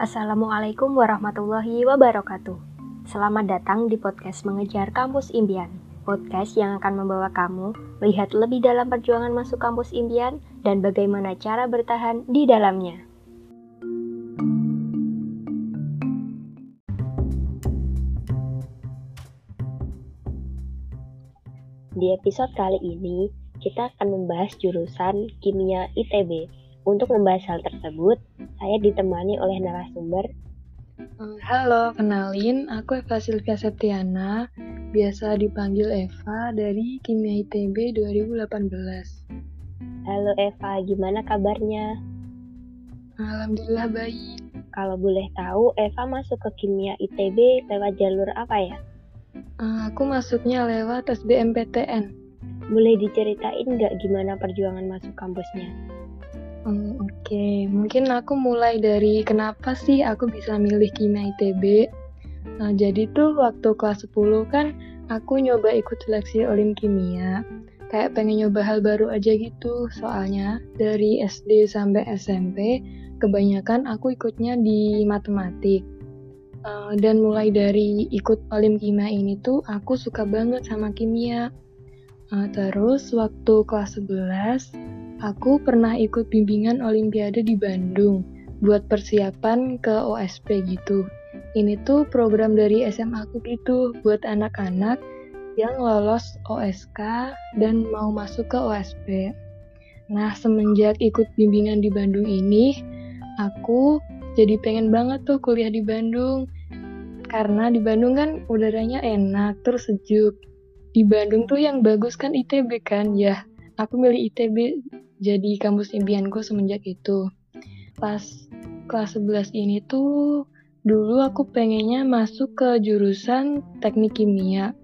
Assalamualaikum warahmatullahi wabarakatuh. Selamat datang di podcast Mengejar Kampus Impian. Podcast yang akan membawa kamu melihat lebih dalam perjuangan masuk kampus impian dan bagaimana cara bertahan di dalamnya. Di episode kali ini, kita akan membahas jurusan Kimia ITB untuk membahas hal tersebut, saya ditemani oleh narasumber. Eh, halo, kenalin, aku Eva Silvia Septiana, biasa dipanggil Eva dari Kimia ITB 2018. Halo Eva, gimana kabarnya? Alhamdulillah baik. Kalau boleh tahu, Eva masuk ke Kimia ITB lewat jalur apa ya? Eh, aku masuknya lewat SBMPTN. Boleh diceritain nggak gimana perjuangan masuk kampusnya? Hmm, Oke, okay. mungkin aku mulai dari kenapa sih aku bisa milih Kimia ITB. Nah, jadi tuh waktu kelas 10 kan aku nyoba ikut seleksi Olim Kimia. Kayak pengen nyoba hal baru aja gitu, soalnya dari SD sampai SMP kebanyakan aku ikutnya di matematik. Uh, dan mulai dari ikut Olim Kimia ini tuh aku suka banget sama kimia. Uh, terus waktu kelas 11 Aku pernah ikut bimbingan Olimpiade di Bandung buat persiapan ke OSP gitu. Ini tuh program dari SMA aku gitu buat anak-anak yang lolos OSK dan mau masuk ke OSP. Nah, semenjak ikut bimbingan di Bandung ini, aku jadi pengen banget tuh kuliah di Bandung. Karena di Bandung kan udaranya enak, terus sejuk. Di Bandung tuh yang bagus kan ITB kan, ya. Aku milih ITB jadi kampus impianku semenjak itu. Pas kelas 11 ini tuh dulu aku pengennya masuk ke jurusan teknik kimia.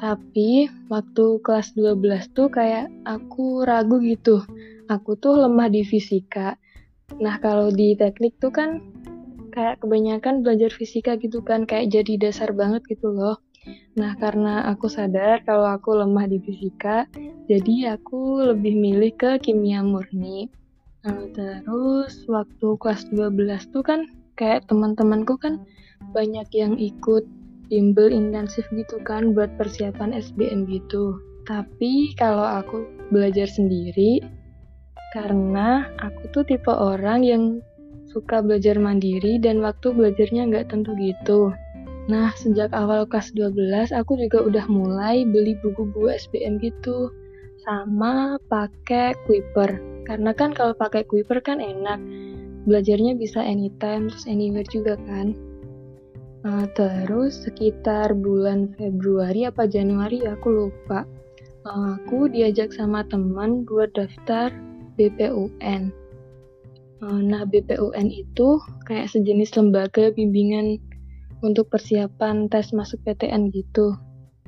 Tapi waktu kelas 12 tuh kayak aku ragu gitu. Aku tuh lemah di fisika. Nah kalau di teknik tuh kan kayak kebanyakan belajar fisika gitu kan kayak jadi dasar banget gitu loh. Nah, karena aku sadar kalau aku lemah di fisika, jadi aku lebih milih ke kimia murni. Nah, terus waktu kelas 12 tuh kan kayak teman-temanku kan banyak yang ikut bimbel intensif gitu kan buat persiapan SBM gitu. Tapi kalau aku belajar sendiri, karena aku tuh tipe orang yang suka belajar mandiri dan waktu belajarnya nggak tentu gitu. Nah, sejak awal kelas 12 aku juga udah mulai beli buku-buku SBM gitu. Sama pakai Kuiper. Karena kan kalau pakai Kuiper kan enak. Belajarnya bisa anytime, terus anywhere juga kan. Nah, terus sekitar bulan Februari apa Januari aku lupa. Nah, aku diajak sama teman buat daftar BPUN. Nah, BPUN itu kayak sejenis lembaga bimbingan untuk persiapan tes masuk PTN gitu.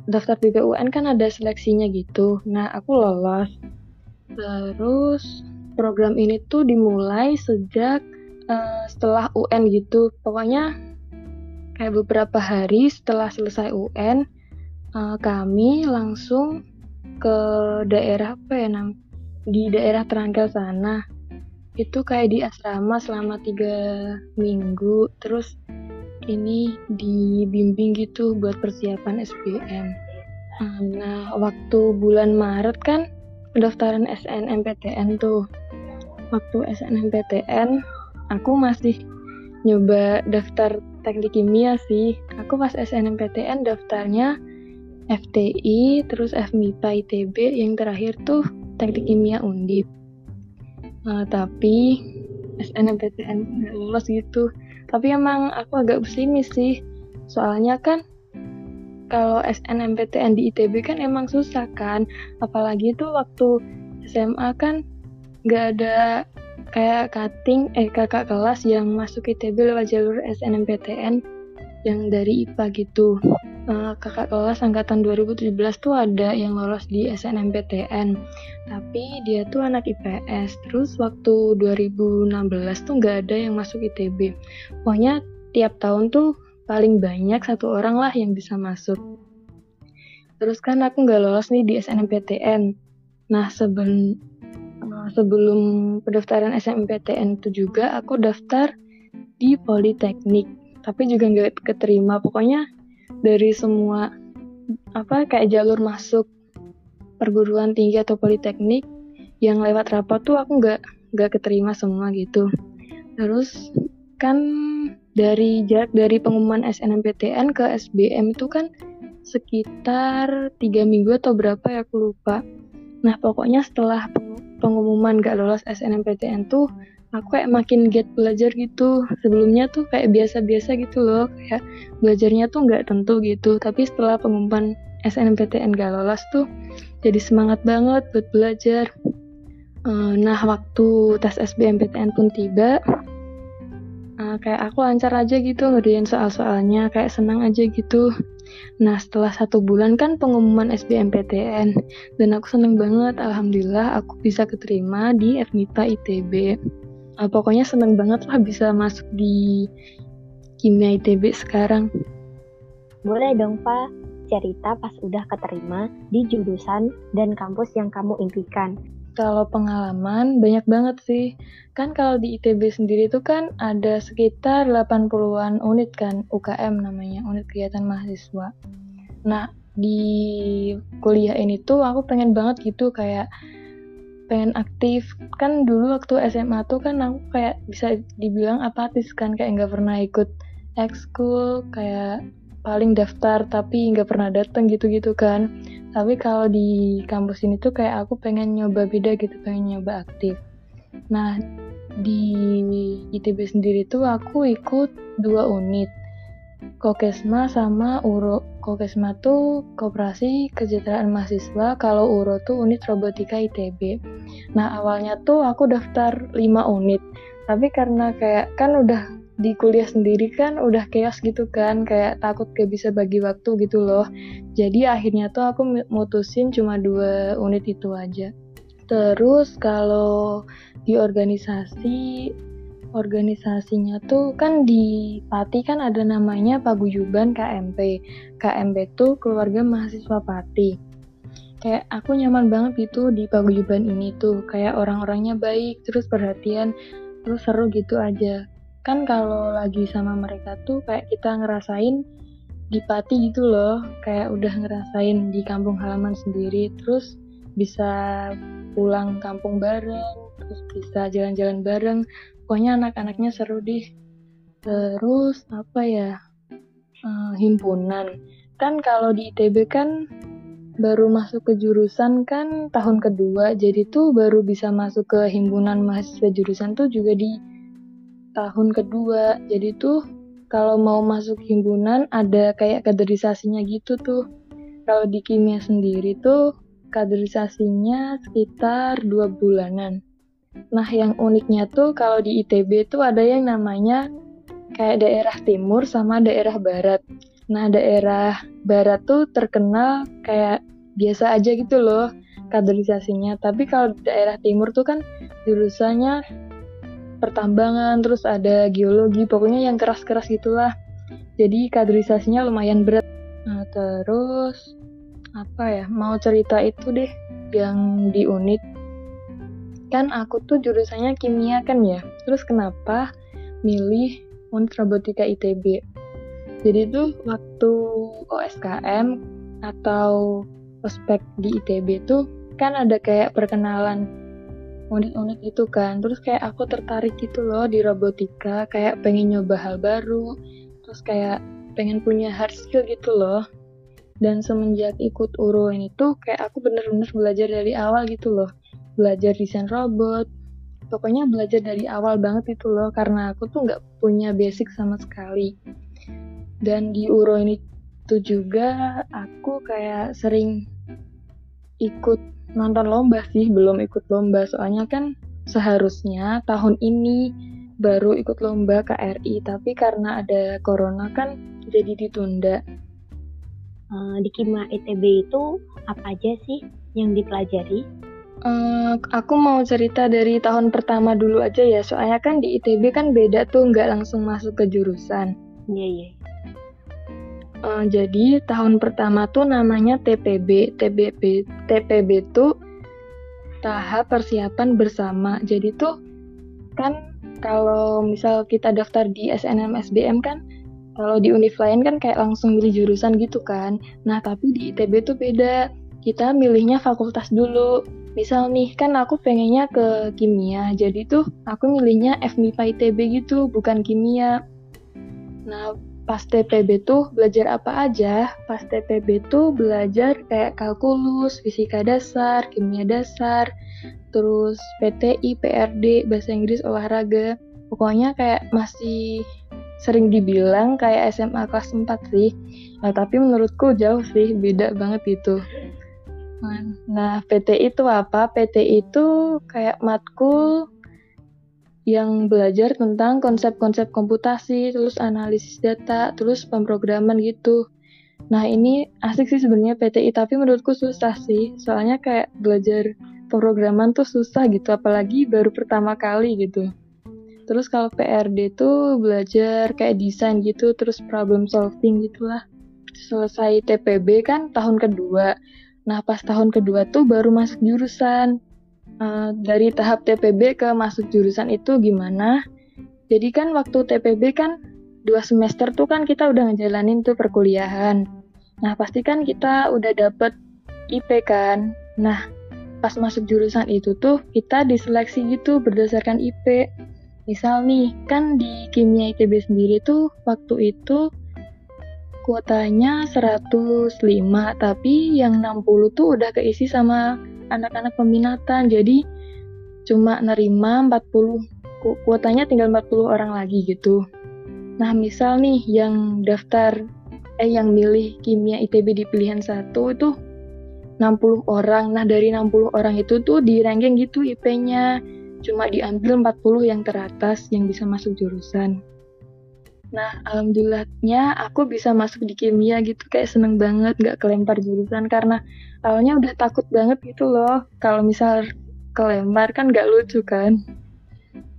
Daftar BPUN kan ada seleksinya gitu. Nah, aku lolos. Terus program ini tuh dimulai sejak uh, setelah UN gitu. Pokoknya kayak beberapa hari setelah selesai UN, uh, eh, kami langsung ke daerah apa ya di daerah Terangkel sana. Itu kayak di asrama selama tiga minggu. Terus ini dibimbing gitu buat persiapan SBM. Nah, waktu bulan Maret kan pendaftaran SNMPTN tuh. Waktu SNMPTN, aku masih nyoba daftar teknik kimia sih. Aku pas SNMPTN daftarnya FTI, terus FMIPA ITB, yang terakhir tuh teknik kimia undip. Nah, tapi SNMPTN lulus gitu tapi emang aku agak pesimis sih. Soalnya kan kalau SNMPTN di ITB kan emang susah kan. Apalagi itu waktu SMA kan nggak ada kayak cutting eh kakak kelas yang masuk ITB lewat jalur SNMPTN yang dari IPA gitu. Uh, kakak kelas angkatan 2017 tuh ada yang lolos di SNMPTN tapi dia tuh anak IPS terus waktu 2016 tuh nggak ada yang masuk ITB pokoknya tiap tahun tuh paling banyak satu orang lah yang bisa masuk. Terus kan aku nggak lolos nih di SNMPTN nah seben sebelum pendaftaran SNMPTN itu juga aku daftar di Politeknik tapi juga nggak keterima. Pokoknya dari semua apa kayak jalur masuk perguruan tinggi atau politeknik yang lewat rapat tuh aku nggak nggak keterima semua gitu. Terus kan dari jarak dari pengumuman SNMPTN ke SBM itu kan sekitar tiga minggu atau berapa ya aku lupa. Nah pokoknya setelah pengumuman gak lolos SNMPTN tuh aku kayak makin get belajar gitu. Sebelumnya tuh kayak biasa-biasa gitu loh. Kayak belajarnya tuh nggak tentu gitu. Tapi setelah pengumuman SNMPTN gak lolos tuh jadi semangat banget buat belajar. Uh, nah waktu tes SBMPTN pun tiba uh, kayak aku lancar aja gitu ngerjain soal-soalnya kayak senang aja gitu. Nah setelah satu bulan kan pengumuman SBMPTN dan aku seneng banget. Alhamdulillah aku bisa keterima di FMIPA ITB uh, pokoknya seneng banget lah bisa masuk di kimia ITB sekarang. Boleh dong Pak, cerita pas udah keterima di jurusan dan kampus yang kamu impikan. Kalau pengalaman banyak banget sih. Kan kalau di ITB sendiri tuh kan ada sekitar 80-an unit kan, UKM namanya, unit kegiatan mahasiswa. Nah, di kuliah ini tuh aku pengen banget gitu kayak pengen aktif kan dulu waktu SMA tuh kan aku kayak bisa dibilang apatis kan kayak nggak pernah ikut ekskul kayak paling daftar tapi nggak pernah datang gitu-gitu kan tapi kalau di kampus ini tuh kayak aku pengen nyoba beda gitu pengen nyoba aktif nah di ITB sendiri tuh aku ikut dua unit Kokesma sama Uro. Kokesma tuh Koperasi Kesejahteraan Mahasiswa, kalau Uro tuh unit robotika ITB. Nah, awalnya tuh aku daftar 5 unit. Tapi karena kayak kan udah di kuliah sendiri kan udah chaos gitu kan, kayak takut gak bisa bagi waktu gitu loh. Jadi akhirnya tuh aku mutusin cuma dua unit itu aja. Terus kalau di organisasi organisasinya tuh kan di Pati kan ada namanya Paguyuban KMP. KMP tuh keluarga mahasiswa Pati. Kayak aku nyaman banget gitu di Paguyuban ini tuh. Kayak orang-orangnya baik, terus perhatian, terus seru gitu aja. Kan kalau lagi sama mereka tuh kayak kita ngerasain di Pati gitu loh. Kayak udah ngerasain di kampung halaman sendiri, terus bisa pulang kampung bareng, terus bisa jalan-jalan bareng, pokoknya anak-anaknya seru deh. Terus apa ya uh, himpunan. Kan kalau di ITB kan baru masuk ke jurusan kan tahun kedua jadi tuh baru bisa masuk ke himpunan mahasiswa jurusan tuh juga di tahun kedua. Jadi tuh kalau mau masuk himpunan ada kayak kaderisasinya gitu tuh. Kalau di kimia sendiri tuh kaderisasinya sekitar dua bulanan Nah, yang uniknya tuh kalau di ITB tuh ada yang namanya kayak daerah timur sama daerah barat. Nah, daerah barat tuh terkenal kayak biasa aja gitu loh kaderisasinya. Tapi kalau daerah timur tuh kan jurusannya pertambangan, terus ada geologi, pokoknya yang keras-keras gitulah. Jadi kaderisasinya lumayan berat. Nah, terus apa ya? Mau cerita itu deh yang di unit kan aku tuh jurusannya kimia kan ya. Terus kenapa milih robotika ITB? Jadi tuh waktu OSKM atau ospek di ITB tuh kan ada kayak perkenalan unit-unit itu kan. Terus kayak aku tertarik gitu loh di robotika, kayak pengen nyoba hal baru. Terus kayak pengen punya hard skill gitu loh. Dan semenjak ikut URO ini tuh kayak aku bener-bener belajar dari awal gitu loh belajar desain robot. Pokoknya belajar dari awal banget itu loh karena aku tuh nggak punya basic sama sekali. Dan di Uro ini tuh juga aku kayak sering ikut nonton lomba sih belum ikut lomba. Soalnya kan seharusnya tahun ini baru ikut lomba KRI tapi karena ada corona kan jadi ditunda. Uh, di Kima ITB itu apa aja sih yang dipelajari Uh, aku mau cerita dari tahun pertama dulu aja ya, soalnya kan di ITB kan beda tuh, nggak langsung masuk ke jurusan. Iya, yeah, iya. Yeah. Uh, jadi tahun pertama tuh namanya TPB. TPB TPB tuh tahap persiapan bersama. Jadi tuh kan kalau misal kita daftar di SNM SBM kan kalau di univ lain kan kayak langsung milih jurusan gitu kan. Nah, tapi di ITB tuh beda. Kita milihnya fakultas dulu. Misal nih, kan aku pengennya ke kimia. Jadi tuh aku milihnya FMIPA ITB gitu, bukan kimia. Nah, pas TPB tuh belajar apa aja? Pas TPB tuh belajar kayak kalkulus, fisika dasar, kimia dasar, terus PTI, PRD, bahasa Inggris, olahraga. Pokoknya kayak masih sering dibilang kayak SMA kelas 4 sih. Nah, tapi menurutku jauh sih, beda banget gitu. Nah, PTI itu apa? PTI itu kayak matkul yang belajar tentang konsep-konsep komputasi, terus analisis data, terus pemrograman gitu. Nah ini asik sih sebenarnya PTI, tapi menurutku susah sih, soalnya kayak belajar pemrograman tuh susah gitu, apalagi baru pertama kali gitu. Terus kalau PRD tuh belajar kayak desain gitu, terus problem solving gitulah. Selesai TPB kan tahun kedua. Nah pas tahun kedua tuh baru masuk jurusan. Eh, dari tahap TPB ke masuk jurusan itu gimana? Jadi kan waktu TPB kan dua semester tuh kan kita udah ngejalanin tuh perkuliahan. Nah pasti kan kita udah dapet IP kan. Nah pas masuk jurusan itu tuh kita diseleksi gitu berdasarkan IP. Misal nih kan di kimia ITB sendiri tuh waktu itu kuotanya 105 tapi yang 60 tuh udah keisi sama anak-anak peminatan jadi cuma nerima 40 ku kuotanya tinggal 40 orang lagi gitu. Nah misal nih yang daftar eh yang milih kimia ITB di pilihan satu itu 60 orang. Nah dari 60 orang itu tuh di ranking gitu IP-nya cuma diambil 40 yang teratas yang bisa masuk jurusan Nah, alhamdulillahnya aku bisa masuk di kimia gitu, kayak seneng banget gak kelempar jurusan karena awalnya udah takut banget gitu loh. Kalau misal kelempar kan gak lucu kan.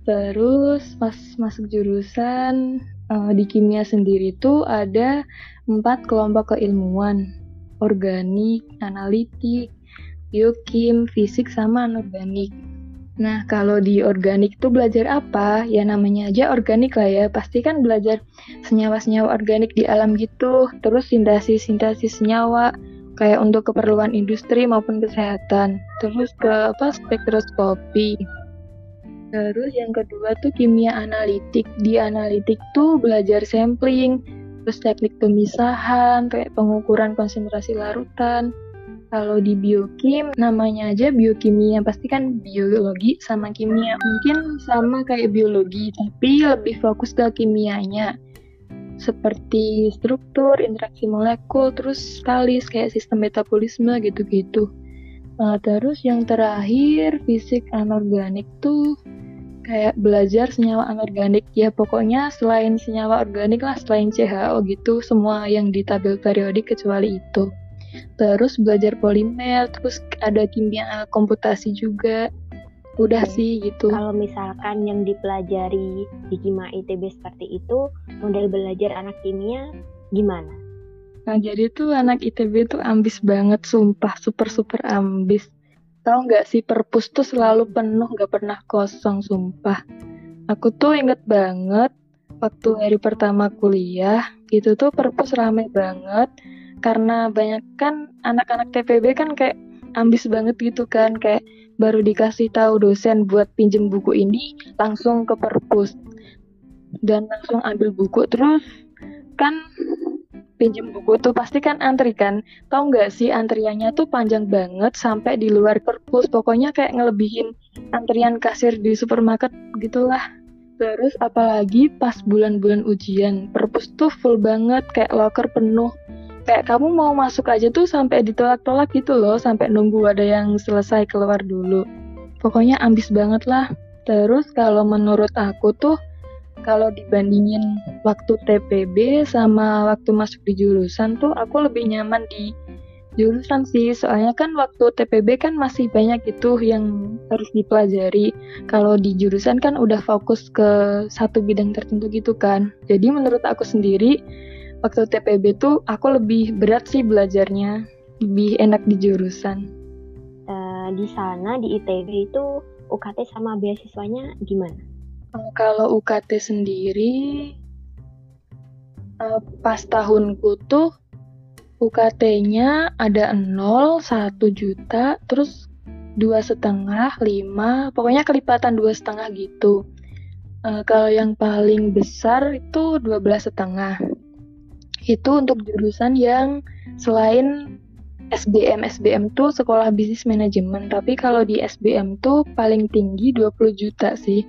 Terus pas masuk jurusan uh, di kimia sendiri tuh ada empat kelompok keilmuan, organik, analitik, biokim, fisik, sama anorganik. Nah, kalau di organik tuh belajar apa? Ya namanya aja organik lah ya. Pasti kan belajar senyawa-senyawa organik di alam gitu. Terus sintesis-sintesis senyawa kayak untuk keperluan industri maupun kesehatan. Terus ke apa spektroskopi. Terus yang kedua tuh kimia analitik. Di analitik tuh belajar sampling, terus teknik pemisahan, kayak pengukuran konsentrasi larutan, kalau di biokim, namanya aja biokimia, pasti kan biologi sama kimia. Mungkin sama kayak biologi, tapi lebih fokus ke kimianya. Seperti struktur, interaksi molekul, terus kalis, kayak sistem metabolisme gitu-gitu. Nah, terus yang terakhir, fisik anorganik tuh kayak belajar senyawa anorganik ya pokoknya selain senyawa organik lah selain CHO gitu semua yang di tabel periodik kecuali itu terus belajar polimer terus ada kimia komputasi juga. Udah Oke. sih gitu. Kalau misalkan yang dipelajari di kimia ITB seperti itu model belajar anak kimia gimana? Nah jadi tuh anak ITB tuh ambis banget sumpah super super ambis. Tau nggak sih perpus tuh selalu penuh nggak pernah kosong sumpah. Aku tuh inget banget waktu hari pertama kuliah itu tuh perpus rame banget karena banyak kan anak-anak TPB kan kayak ambis banget gitu kan kayak baru dikasih tahu dosen buat pinjem buku ini langsung ke perpus dan langsung ambil buku. Terus kan pinjem buku tuh pasti kan antri kan. Tau nggak sih antriannya tuh panjang banget sampai di luar perpus? Pokoknya kayak ngelebihin antrian kasir di supermarket gitulah. Terus apalagi pas bulan-bulan ujian perpus tuh full banget kayak locker penuh kayak kamu mau masuk aja tuh sampai ditolak-tolak gitu loh sampai nunggu ada yang selesai keluar dulu. Pokoknya ambis banget lah. Terus kalau menurut aku tuh kalau dibandingin waktu TPB sama waktu masuk di jurusan tuh aku lebih nyaman di jurusan sih. Soalnya kan waktu TPB kan masih banyak itu yang harus dipelajari. Kalau di jurusan kan udah fokus ke satu bidang tertentu gitu kan. Jadi menurut aku sendiri waktu TPB tuh aku lebih berat sih belajarnya, lebih enak di jurusan. Uh, di sana di ITB itu UKT sama beasiswanya gimana? Uh, kalau UKT sendiri uh, pas tahunku tuh UKT-nya ada 0, 1 juta, terus dua setengah, lima, pokoknya kelipatan dua setengah gitu. Uh, kalau yang paling besar itu dua belas setengah. Itu untuk jurusan yang selain SBM SBM tuh sekolah bisnis manajemen. Tapi kalau di SBM tuh paling tinggi 20 juta sih.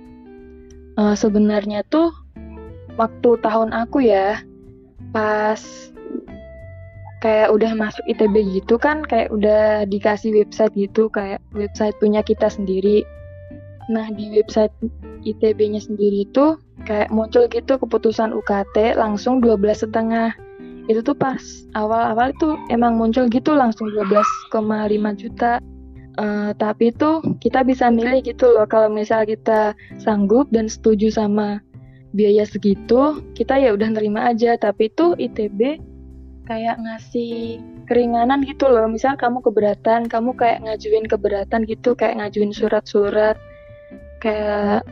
Uh, sebenarnya tuh waktu tahun aku ya pas kayak udah masuk ITB gitu kan kayak udah dikasih website gitu kayak website punya kita sendiri. Nah di website ITB-nya sendiri tuh kayak muncul gitu keputusan UKT langsung 12 setengah itu tuh pas awal-awal itu emang muncul gitu langsung 12,5 juta. Uh, tapi itu kita bisa milih gitu loh kalau misal kita sanggup dan setuju sama biaya segitu kita ya udah nerima aja. Tapi itu ITB kayak ngasih keringanan gitu loh. Misal kamu keberatan kamu kayak ngajuin keberatan gitu kayak ngajuin surat-surat kayak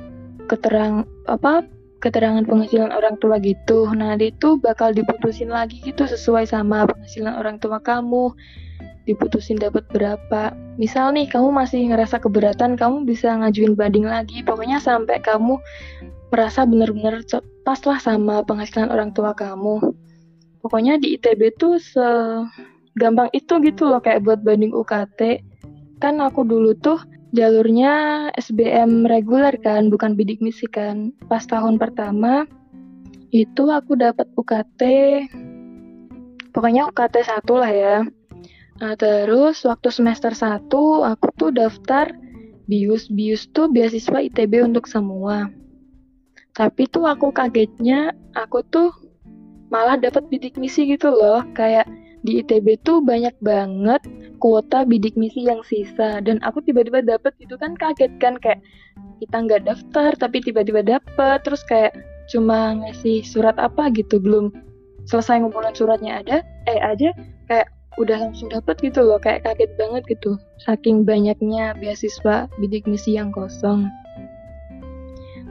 keterang apa keterangan penghasilan orang tua gitu. Nah, itu bakal diputusin lagi gitu sesuai sama penghasilan orang tua kamu. Diputusin dapat berapa. Misal nih kamu masih ngerasa keberatan, kamu bisa ngajuin banding lagi. Pokoknya sampai kamu merasa benar-benar pas lah sama penghasilan orang tua kamu. Pokoknya di ITB tuh segampang itu gitu loh kayak buat banding UKT. Kan aku dulu tuh jalurnya SBM reguler kan, bukan bidik misi kan. Pas tahun pertama itu aku dapat UKT, pokoknya UKT satu lah ya. Nah, terus waktu semester 1 aku tuh daftar BIUS. BIUS tuh beasiswa ITB untuk semua. Tapi tuh aku kagetnya, aku tuh malah dapat bidik misi gitu loh. Kayak di ITB tuh banyak banget kuota bidik misi yang sisa. Dan aku tiba-tiba dapet itu kan kaget kan kayak kita nggak daftar tapi tiba-tiba dapet. Terus kayak cuma ngasih surat apa gitu belum selesai ngumpulin suratnya ada eh aja kayak udah langsung dapet gitu loh kayak kaget banget gitu. Saking banyaknya beasiswa bidik misi yang kosong.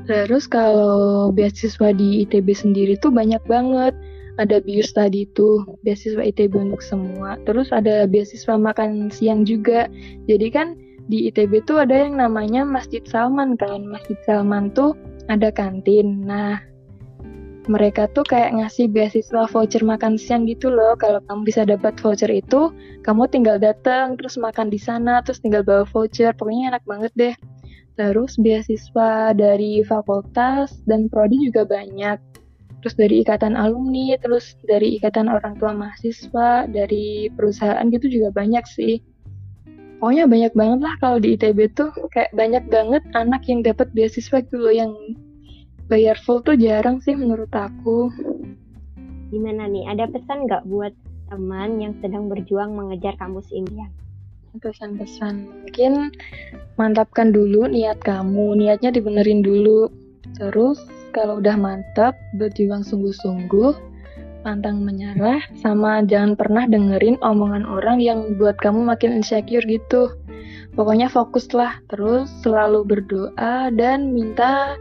Terus kalau beasiswa di ITB sendiri tuh banyak banget ada BIUS tadi itu beasiswa ITB untuk semua. Terus ada beasiswa makan siang juga. Jadi kan di ITB tuh ada yang namanya Masjid Salman kan. Masjid Salman tuh ada kantin. Nah mereka tuh kayak ngasih beasiswa voucher makan siang gitu loh. Kalau kamu bisa dapat voucher itu kamu tinggal datang terus makan di sana terus tinggal bawa voucher. Pokoknya enak banget deh. Terus beasiswa dari fakultas dan prodi juga banyak terus dari ikatan alumni, terus dari ikatan orang tua mahasiswa, dari perusahaan gitu juga banyak sih. Pokoknya banyak banget lah kalau di ITB tuh kayak banyak banget anak yang dapat beasiswa gitu loh yang bayar full tuh jarang sih menurut aku. Gimana nih, ada pesan nggak buat teman yang sedang berjuang mengejar kampus impian? Pesan-pesan, mungkin mantapkan dulu niat kamu, niatnya dibenerin dulu. Terus kalau udah mantap, berjuang sungguh-sungguh, pantang menyerah, sama jangan pernah dengerin omongan orang yang buat kamu makin insecure gitu. Pokoknya fokuslah, terus selalu berdoa dan minta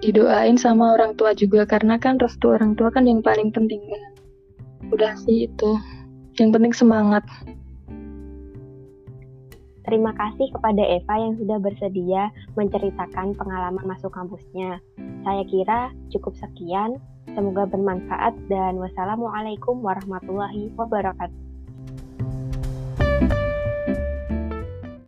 didoain sama orang tua juga karena kan restu orang tua kan yang paling penting kan. Udah sih itu. Yang penting semangat. Terima kasih kepada Eva yang sudah bersedia menceritakan pengalaman masuk kampusnya. Saya kira cukup sekian. Semoga bermanfaat dan wassalamualaikum warahmatullahi wabarakatuh.